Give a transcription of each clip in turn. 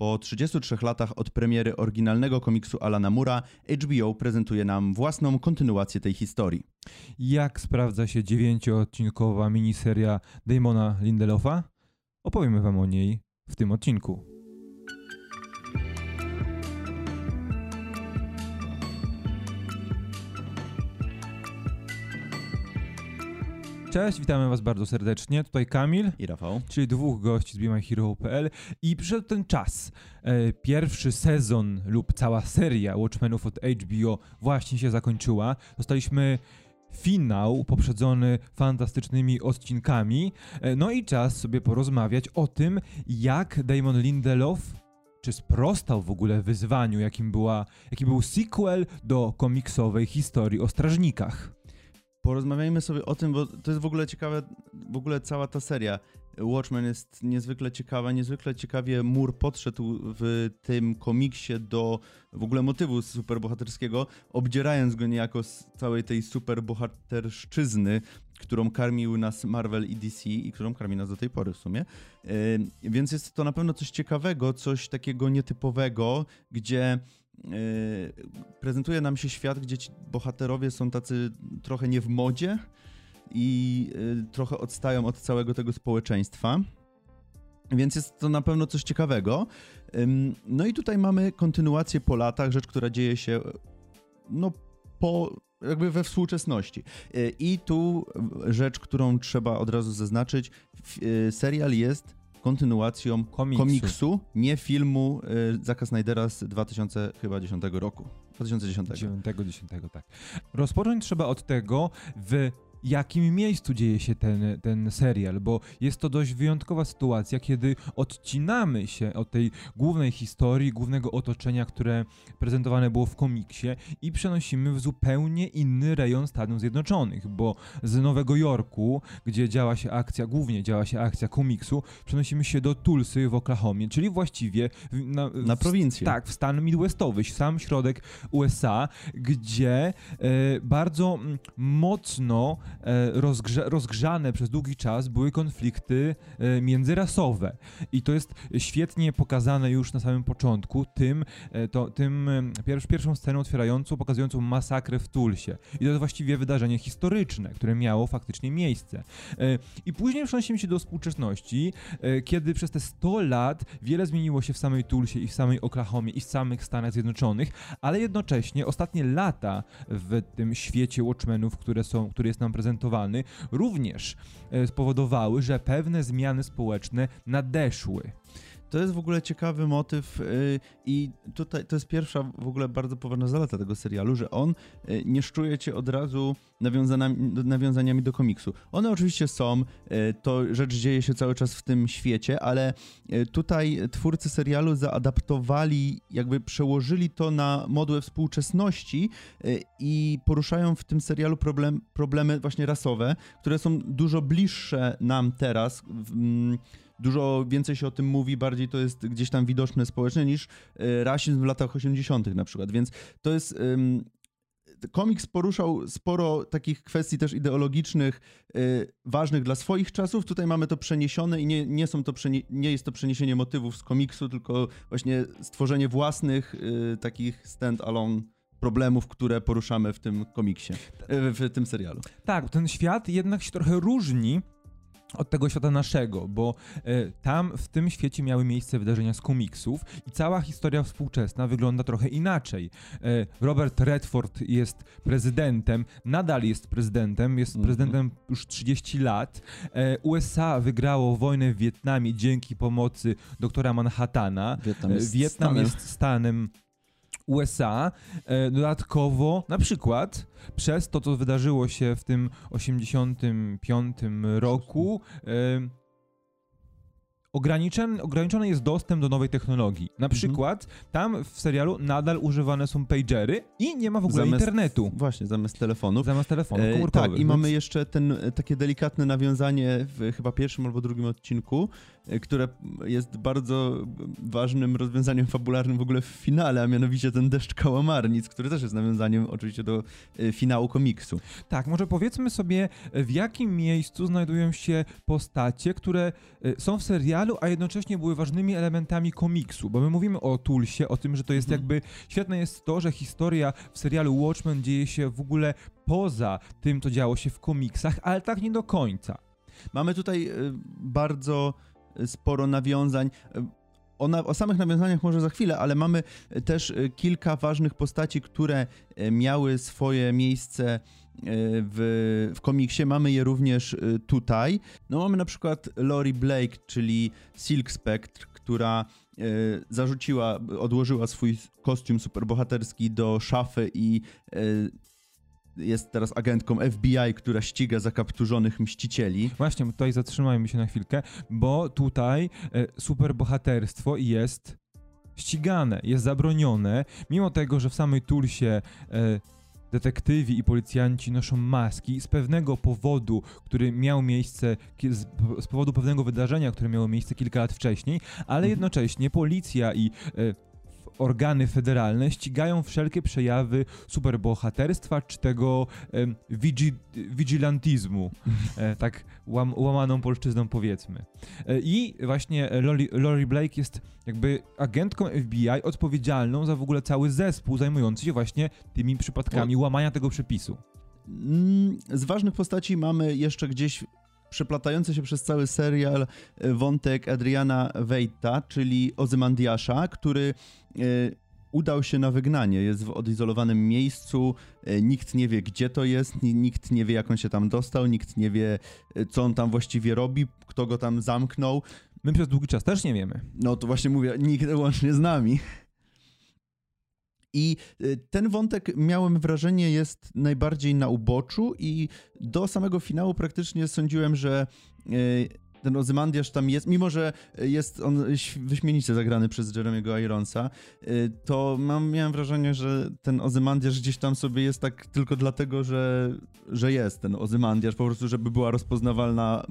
Po 33 latach od premiery oryginalnego komiksu Alana Mura, HBO prezentuje nam własną kontynuację tej historii. Jak sprawdza się dziewięcioodcinkowa miniseria Damona Lindelofa? Opowiemy Wam o niej w tym odcinku. Cześć, witamy Was bardzo serdecznie. Tutaj Kamil i Rafał, czyli dwóch gości z BeMyHero.pl i przyszedł ten czas. E, pierwszy sezon lub cała seria Watchmenów od HBO właśnie się zakończyła. Dostaliśmy finał poprzedzony fantastycznymi odcinkami. E, no i czas sobie porozmawiać o tym, jak Damon Lindelof czy sprostał w ogóle wyzwaniu, jakim, była, jaki był sequel do komiksowej historii o strażnikach porozmawiajmy sobie o tym, bo to jest w ogóle ciekawe, w ogóle cała ta seria. Watchmen jest niezwykle ciekawa, niezwykle ciekawie Mur podszedł w tym komiksie do w ogóle motywu superbohaterskiego, obdzierając go niejako z całej tej superbohaterszczyzny, którą karmił nas Marvel i DC i którą karmi nas do tej pory w sumie. Yy, więc jest to na pewno coś ciekawego, coś takiego nietypowego, gdzie prezentuje nam się świat, gdzie ci bohaterowie są tacy trochę nie w modzie i yy, trochę odstają od całego tego społeczeństwa. Więc jest to na pewno coś ciekawego. No i tutaj mamy kontynuację po latach, rzecz, która dzieje się no po jakby we współczesności. I tu rzecz, którą trzeba od razu zaznaczyć, serial jest kontynuacją komiksu, komiksu nie filmu y, Zacka Snydera z 2010 roku. 2010. 10, 10, tak. Rozpocząć trzeba od tego, w jakim miejscu dzieje się ten, ten serial, bo jest to dość wyjątkowa sytuacja, kiedy odcinamy się od tej głównej historii, głównego otoczenia, które prezentowane było w komiksie i przenosimy w zupełnie inny rejon Stanów Zjednoczonych, bo z Nowego Jorku, gdzie działa się akcja, głównie działa się akcja komiksu, przenosimy się do Tulsy w Oklahomie, czyli właściwie w, na, na prowincję. Tak, w stan midwestowy, w sam środek USA, gdzie e, bardzo mocno E, rozgrze rozgrzane przez długi czas były konflikty e, międzyrasowe. I to jest świetnie pokazane już na samym początku tym, e, to, tym pierwszą sceną otwierającą, pokazującą masakrę w Tulsie. I to jest właściwie wydarzenie historyczne, które miało faktycznie miejsce. I później przenosimy się do współczesności, kiedy przez te 100 lat wiele zmieniło się w samej Tulsie i w samej Oklahomie i w samych Stanach Zjednoczonych, ale jednocześnie ostatnie lata w tym świecie Watchmenów, które są, który jest nam prezentowany, również e, spowodowały, że pewne zmiany społeczne nadeszły. To jest w ogóle ciekawy motyw y, i tutaj to jest pierwsza w ogóle bardzo poważna zaleta tego serialu, że on y, nie szczuje cię od razu nawiązaniami do komiksu. One oczywiście są, y, to rzecz dzieje się cały czas w tym świecie, ale tutaj twórcy serialu zaadaptowali, jakby przełożyli to na modłę współczesności i poruszają w tym serialu problem, problemy właśnie rasowe, które są dużo bliższe nam teraz. Mm, dużo więcej się o tym mówi, bardziej to jest gdzieś tam widoczne społecznie niż e, rasizm w latach 80. na przykład. Więc to jest. komiks poruszał sporo takich kwestii też ideologicznych, y, ważnych dla swoich czasów. Tutaj mamy to przeniesione i nie, nie, są to nie jest to przeniesienie motywów z komiksu, tylko właśnie stworzenie własnych y, takich stand-alone problemów, które poruszamy w tym komiksie, w tym serialu. Tak, ten świat jednak się trochę różni od tego świata naszego, bo e, tam w tym świecie miały miejsce wydarzenia z komiksów i cała historia współczesna wygląda trochę inaczej. E, Robert Redford jest prezydentem, nadal jest prezydentem, jest mm -hmm. prezydentem już 30 lat. E, USA wygrało wojnę w Wietnamie dzięki pomocy doktora Manhattana. Wietnam jest Wietnam stanem. jest stanem USA. E, dodatkowo, na przykład, przez to, co wydarzyło się w tym 85 roku, e, ograniczony, ograniczony jest dostęp do nowej technologii. Na mhm. przykład tam w serialu nadal używane są pagery i nie ma w ogóle zamiast, internetu. Właśnie, zamiast telefonów. Zamiast telefonów komórkowych. E, tak, i więc... mamy jeszcze ten, takie delikatne nawiązanie w chyba pierwszym albo drugim odcinku, e, które jest bardzo ważnym rozwiązaniem fabularnym w ogóle w finale, a mianowicie ten deszcz kałamarnic, który też jest nawiązaniem oczywiście do e, finału komiksu. Tak, może powiedzmy sobie, w jakim miejscu znajdują się postacie, które e, są w serialu, a jednocześnie były ważnymi elementami komiksu, bo my mówimy o Tulsie, o tym, że to jest Mhm. jakby, świetne jest to, że historia w serialu Watchmen dzieje się w ogóle poza tym, co działo się w komiksach, ale tak nie do końca. Mamy tutaj e, bardzo sporo nawiązań. E, O, na, o samych nawiązaniach może za chwilę, ale mamy e, też e, kilka ważnych postaci, które e, miały swoje miejsce e, w, w komiksie. Mamy je również e, tutaj. No mamy na przykład Lori Blake, czyli Silk Spectre, która e, zarzuciła, odłożyła swój kostium superbohaterski do szafy i e, jest teraz agentką FBI, która ściga zakapturzonych mścicieli. Właśnie, tutaj zatrzymajmy się na chwilkę, bo tutaj e, superbohaterstwo jest ścigane, jest zabronione, mimo tego, że w samej Tulsie e, detektywi i policjanci noszą maski z pewnego powodu, który miał miejsce, z powodu pewnego wydarzenia, które miało miejsce kilka lat wcześniej, ale Mhm. jednocześnie policja i e, organy federalne ścigają wszelkie przejawy superbohaterstwa czy tego wigi, vigilantizmu, e, tak łam, łamaną polszczyzną powiedzmy. E, I właśnie Lori, Lori Blake jest jakby agentką FBI odpowiedzialną za w ogóle cały zespół zajmujący się właśnie tymi przypadkami łamania tego przepisu. Mm, Z ważnych postaci mamy jeszcze gdzieś przeplatający się przez cały serial e, wątek Adriana Wejta, czyli Ozymandiasza, który e, udał się na wygnanie. Jest w odizolowanym miejscu, e, nikt nie wie gdzie to jest, ni- nikt nie wie jak on się tam dostał, nikt nie wie co on tam właściwie robi, kto go tam zamknął. My przez długi czas też nie wiemy. No to właśnie mówię, nikt łącznie z nami. I y, ten wątek, miałem wrażenie, jest najbardziej na uboczu i do samego finału praktycznie sądziłem, że y, ten Ozymandiasz tam jest, mimo że jest on wyśmienicie zagrany przez Jeremy'ego Ironsa, y, to mam, miałem wrażenie, że ten Ozymandiasz gdzieś tam sobie jest tak tylko dlatego, że, że jest ten Ozymandiasz, po prostu, żeby była rozpoznawalna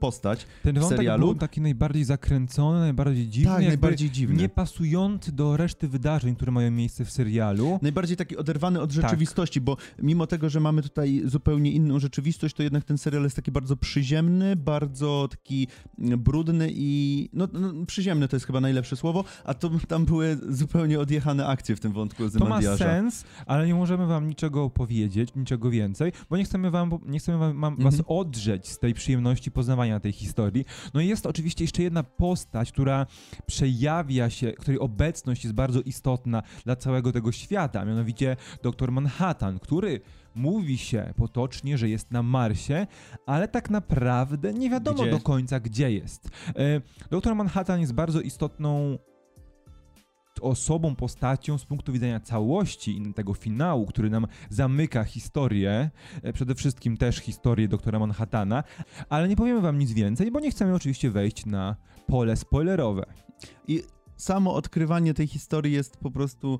postać. Ten W serialu? był taki najbardziej zakręcony, najbardziej dziwny, tak, najbardziej dziwny. nie pasujący do reszty wydarzeń, które mają miejsce w serialu. Najbardziej taki oderwany od Tak. rzeczywistości, bo mimo tego, że mamy tutaj zupełnie inną rzeczywistość, to jednak ten serial jest taki bardzo przyziemny, bardzo taki mm, brudny i no, no przyziemny to jest chyba najlepsze słowo, a to tam były zupełnie odjechane akcje w tym wątku To ma sens, ale nie możemy wam niczego powiedzieć, niczego więcej, bo nie chcemy wam, nie chcemy wam, wam, was Mhm. odrzeć z tej przyjemności poznawania tej historii. No i jest oczywiście jeszcze jedna postać, która przejawia się, której obecność jest bardzo istotna dla całego tego świata, a mianowicie doktor Manhattan, który mówi się potocznie, że jest na Marsie, ale tak naprawdę nie wiadomo Gdzie do końca, gdzie jest. E, Doktor Manhattan jest bardzo istotną osobą, postacią z punktu widzenia całości tego finału, który nam zamyka historię, e, przede wszystkim też historię doktora Manhattana, ale nie powiemy wam nic więcej, bo nie chcemy oczywiście wejść na pole spoilerowe. I samo odkrywanie tej historii jest po prostu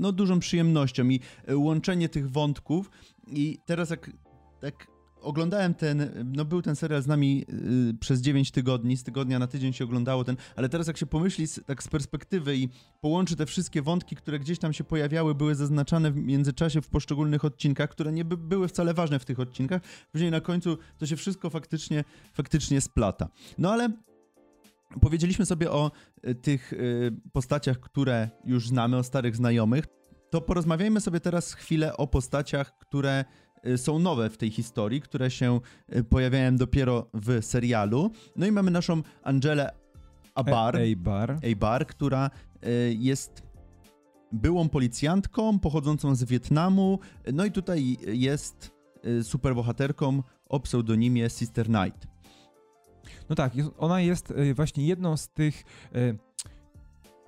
no, dużą przyjemnością i e, łączenie tych wątków. I teraz jak tak oglądałem ten, no był ten serial z nami y, przez 9 tygodni, z tygodnia na tydzień się oglądało ten, ale teraz jak się pomyśli z, tak z perspektywy i połączy te wszystkie wątki, które gdzieś tam się pojawiały, były zaznaczane w międzyczasie w poszczególnych odcinkach, które nie by, były wcale ważne w tych odcinkach, później na końcu to się wszystko faktycznie, faktycznie splata. No ale powiedzieliśmy sobie o y, tych y, postaciach, które już znamy, o starych znajomych, to porozmawiajmy sobie teraz chwilę o postaciach, które y, są nowe w tej historii, które się pojawiają dopiero w serialu. No i mamy naszą Angelę Abar, Ej, bar. Abar która jest byłą policjantką pochodzącą z Wietnamu. No i tutaj jest superbohaterką o pseudonimie Sister Knight. No tak, ona jest e, właśnie jedną z tych e,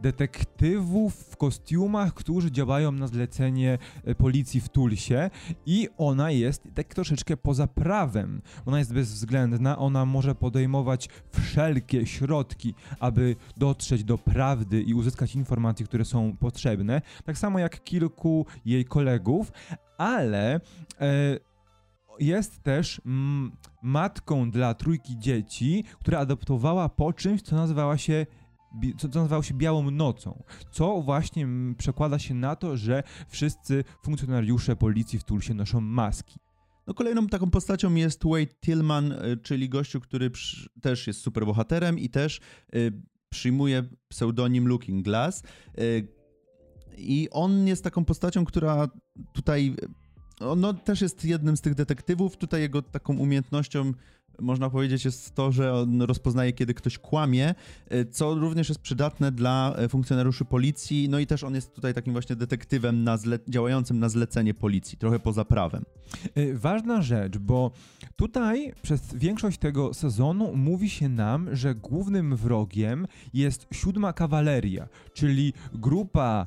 detektywów w kostiumach, którzy działają na zlecenie e, policji w Tulsie i ona jest tak troszeczkę poza prawem. Ona jest bezwzględna, ona może podejmować wszelkie środki, aby dotrzeć do prawdy i uzyskać informacje, które są potrzebne. Tak samo jak kilku jej kolegów, ale e, jest też mm, matką dla trójki dzieci, która adoptowała po czymś, co nazywała się co, nazywało się Białą Nocą, co właśnie przekłada się na to, że wszyscy funkcjonariusze policji w Tulsie noszą maski. No kolejną taką postacią jest Wade Tillman, y, czyli gościu, który też jest superbohaterem i też y, przyjmuje pseudonim Looking Glass. Y, I on jest taką postacią, która tutaj on no, też jest jednym z tych detektywów. Tutaj jego taką umiejętnością można powiedzieć jest to, że on rozpoznaje, kiedy ktoś kłamie, y, co również jest przydatne dla y, funkcjonariuszy policji. No i też on jest tutaj takim właśnie detektywem na zle- działającym na zlecenie policji, trochę poza prawem. Y, Ważna rzecz, bo tutaj przez większość tego sezonu mówi się nam, że głównym wrogiem jest siódma kawaleria, czyli grupa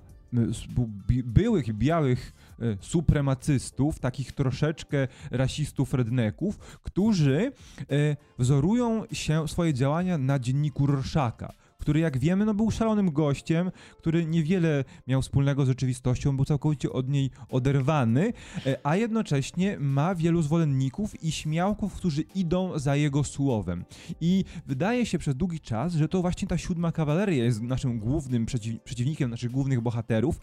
byłych białych supremacystów, takich troszeczkę rasistów, redneków, którzy y, wzorują się swoje działania na dzienniku Rorschaka. Który, jak wiemy, no był szalonym gościem, który niewiele miał wspólnego z rzeczywistością, był całkowicie od niej oderwany, E, a jednocześnie ma wielu zwolenników i śmiałków, którzy idą za jego słowem. I wydaje się przez długi czas, że to właśnie ta siódma kawaleria jest naszym głównym przeciw przeciwnikiem naszych głównych bohaterów.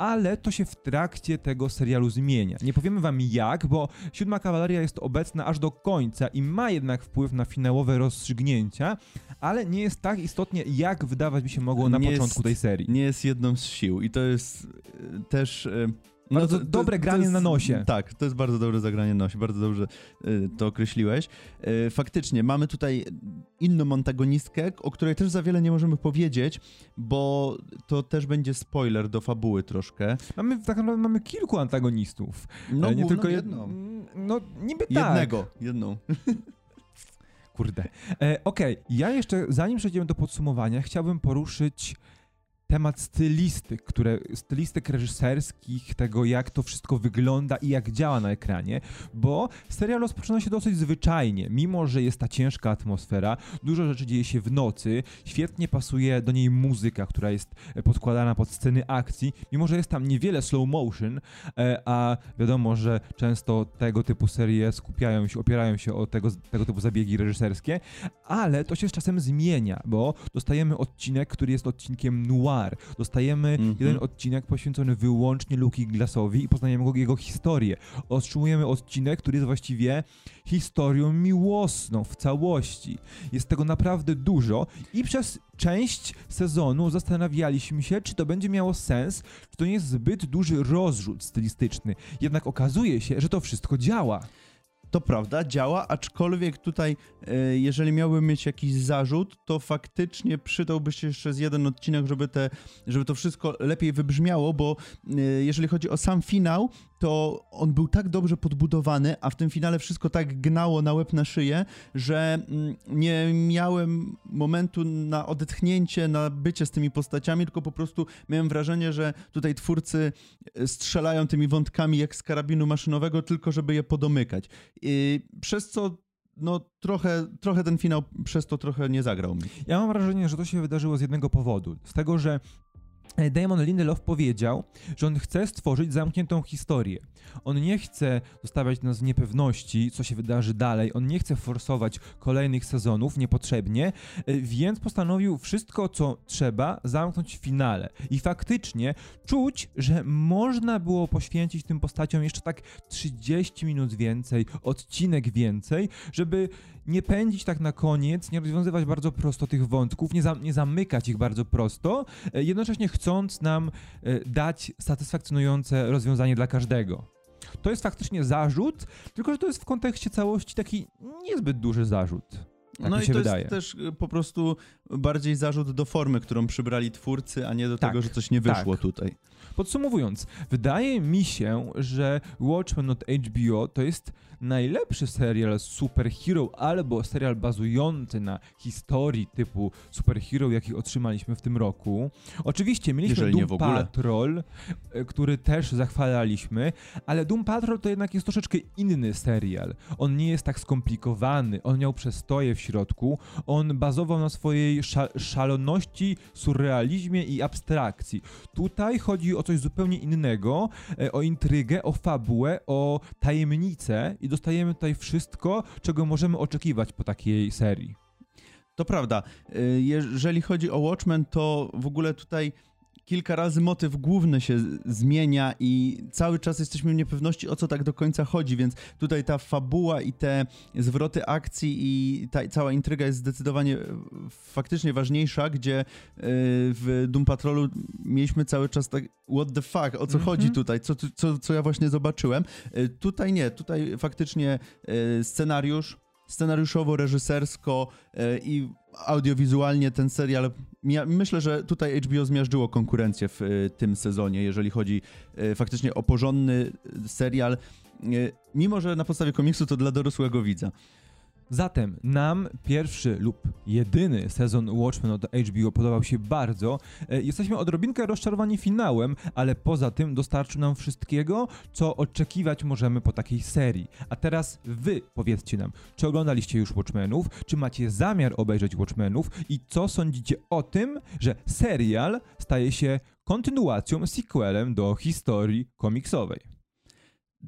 Ale to się w trakcie tego serialu zmienia. Nie powiemy wam jak, bo siódma kawaleria jest obecna aż do końca i ma jednak wpływ na finałowe rozstrzygnięcia, ale nie jest tak istotnie, jak wydawać mi się mogło na Nie początku jest- tej serii. nie jest jedną z sił i to jest y, też... y, Bardzo dobre granie jest, na nosie. Tak, to jest bardzo dobre zagranie na nosie, bardzo dobrze y, to określiłeś. Y, Faktycznie, mamy tutaj inną antagonistkę, o której też za wiele nie możemy powiedzieć, bo to też będzie spoiler do fabuły troszkę. Mamy, tak naprawdę mamy kilku antagonistów. No, E, nie główną tylko jed... jedną. No, niby tak. Jednego, jedną. Kurde. E, Okej, ja jeszcze, zanim przejdziemy do podsumowania, chciałbym poruszyć temat stylistyk, które, stylistyk reżyserskich, tego jak to wszystko wygląda i jak działa na ekranie, bo serial rozpoczyna się dosyć zwyczajnie, mimo że jest ta ciężka atmosfera, dużo rzeczy dzieje się w nocy, świetnie pasuje do niej muzyka, która jest e, podkładana pod sceny akcji, mimo że jest tam niewiele slow motion, e, a wiadomo, że często tego typu serie skupiają się, opierają się o tego, tego typu zabiegi reżyserskie, ale to się z czasem zmienia, bo dostajemy odcinek, który jest odcinkiem noir. Dostajemy Mhm. jeden odcinek poświęcony wyłącznie Luki Glassowi i poznajemy go, jego historię. Otrzymujemy odcinek, który jest właściwie historią miłosną w całości. Jest tego naprawdę dużo i przez część sezonu zastanawialiśmy się, czy to będzie miało sens, czy to nie jest zbyt duży rozrzut stylistyczny. Jednak okazuje się, że to wszystko działa. To prawda, działa, aczkolwiek tutaj, e, jeżeli miałbym mieć jakiś zarzut, to faktycznie przydałby się jeszcze z jeden odcinek, żeby, te, żeby to wszystko lepiej wybrzmiało, bo e, jeżeli chodzi o sam finał, to on był tak dobrze podbudowany, a w tym finale wszystko tak gnało na łeb na szyję, że mm, nie miałem momentu na odetchnięcie, na bycie z tymi postaciami, tylko po prostu miałem wrażenie, że tutaj twórcy e, strzelają tymi wątkami jak z karabinu maszynowego, tylko żeby je podomykać. Przez co no trochę, trochę ten finał przez to trochę nie zagrał mi. Ja mam wrażenie, że to się wydarzyło z jednego powodu. Z tego, że Damon Lindelof powiedział, że on chce stworzyć zamkniętą historię. On nie chce zostawiać nas w niepewności, co się wydarzy dalej. On nie chce forsować kolejnych sezonów niepotrzebnie, e, więc postanowił wszystko, co trzeba, zamknąć w finale. I faktycznie czuć, że można było poświęcić tym postaciom jeszcze tak 30 minut więcej, odcinek więcej, żeby nie pędzić tak na koniec, nie rozwiązywać bardzo prosto tych wątków, nie, za, nie zamykać ich bardzo prosto, e, jednocześnie nam e, dać satysfakcjonujące rozwiązanie dla każdego. To jest faktycznie zarzut, tylko że to jest w kontekście całości taki niezbyt duży zarzut. Tak no i to wydaje. jest też y, po prostu bardziej zarzut do formy, którą przybrali twórcy, a nie do Tak, tego, że coś nie wyszło tak. tutaj. Podsumowując, wydaje mi się, że Watchmen od HBO to jest najlepszy serial superhero albo serial bazujący na historii typu superhero, jaki otrzymaliśmy w tym roku. Oczywiście mieliśmy Jeżeli Doom. Patrol, e, który też zachwalaliśmy, ale Doom Patrol to jednak jest troszeczkę inny serial. On nie jest tak skomplikowany, on miał przestoje w środku. On bazował na swojej sza szaloności, surrealizmie i abstrakcji. Tutaj chodzi o coś zupełnie innego, e, o intrygę, o fabułę, o tajemnicę i dostajemy tutaj wszystko, czego możemy oczekiwać po takiej serii. To prawda. Y, Jeżeli chodzi o Watchmen, to w ogóle tutaj kilka razy motyw główny się zmienia i cały czas jesteśmy w niepewności, o co tak do końca chodzi, więc tutaj ta fabuła i te zwroty akcji i ta cała intryga jest zdecydowanie e, faktycznie ważniejsza, gdzie y, w Doom Patrolu mieliśmy cały czas tak what the fuck, o co Mhm. chodzi tutaj, co, co, co ja właśnie zobaczyłem. Y, Tutaj nie, tutaj faktycznie scenariusz, scenariuszowo, reżysersko e, i audiowizualnie ten serial. Myślę, że tutaj HBO zmiażdżyło konkurencję w e, tym sezonie, jeżeli chodzi e, faktycznie o porządny e, serial. Mimo, że na podstawie komiksu to dla dorosłego widza. Zatem nam pierwszy lub jedyny sezon Watchmen od HBO podobał się bardzo. E, Jesteśmy odrobinkę rozczarowani finałem, ale poza tym dostarczył nam wszystkiego, co oczekiwać możemy po takiej serii. A teraz wy powiedzcie nam, czy oglądaliście już Watchmenów, czy macie zamiar obejrzeć Watchmenów i co sądzicie o tym, że serial staje się kontynuacją, sequelem do historii komiksowej.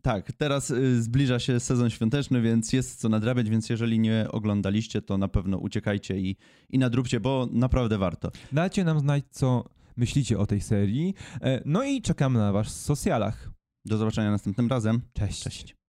Tak, teraz y, zbliża się sezon świąteczny, więc jest co nadrabiać, więc jeżeli nie oglądaliście, to na pewno uciekajcie i, i nadróbcie, bo naprawdę warto. Dajcie nam znać, co myślicie o tej serii. E, No i czekamy na was w socjalach. Do zobaczenia następnym razem. Cześć. Cześć.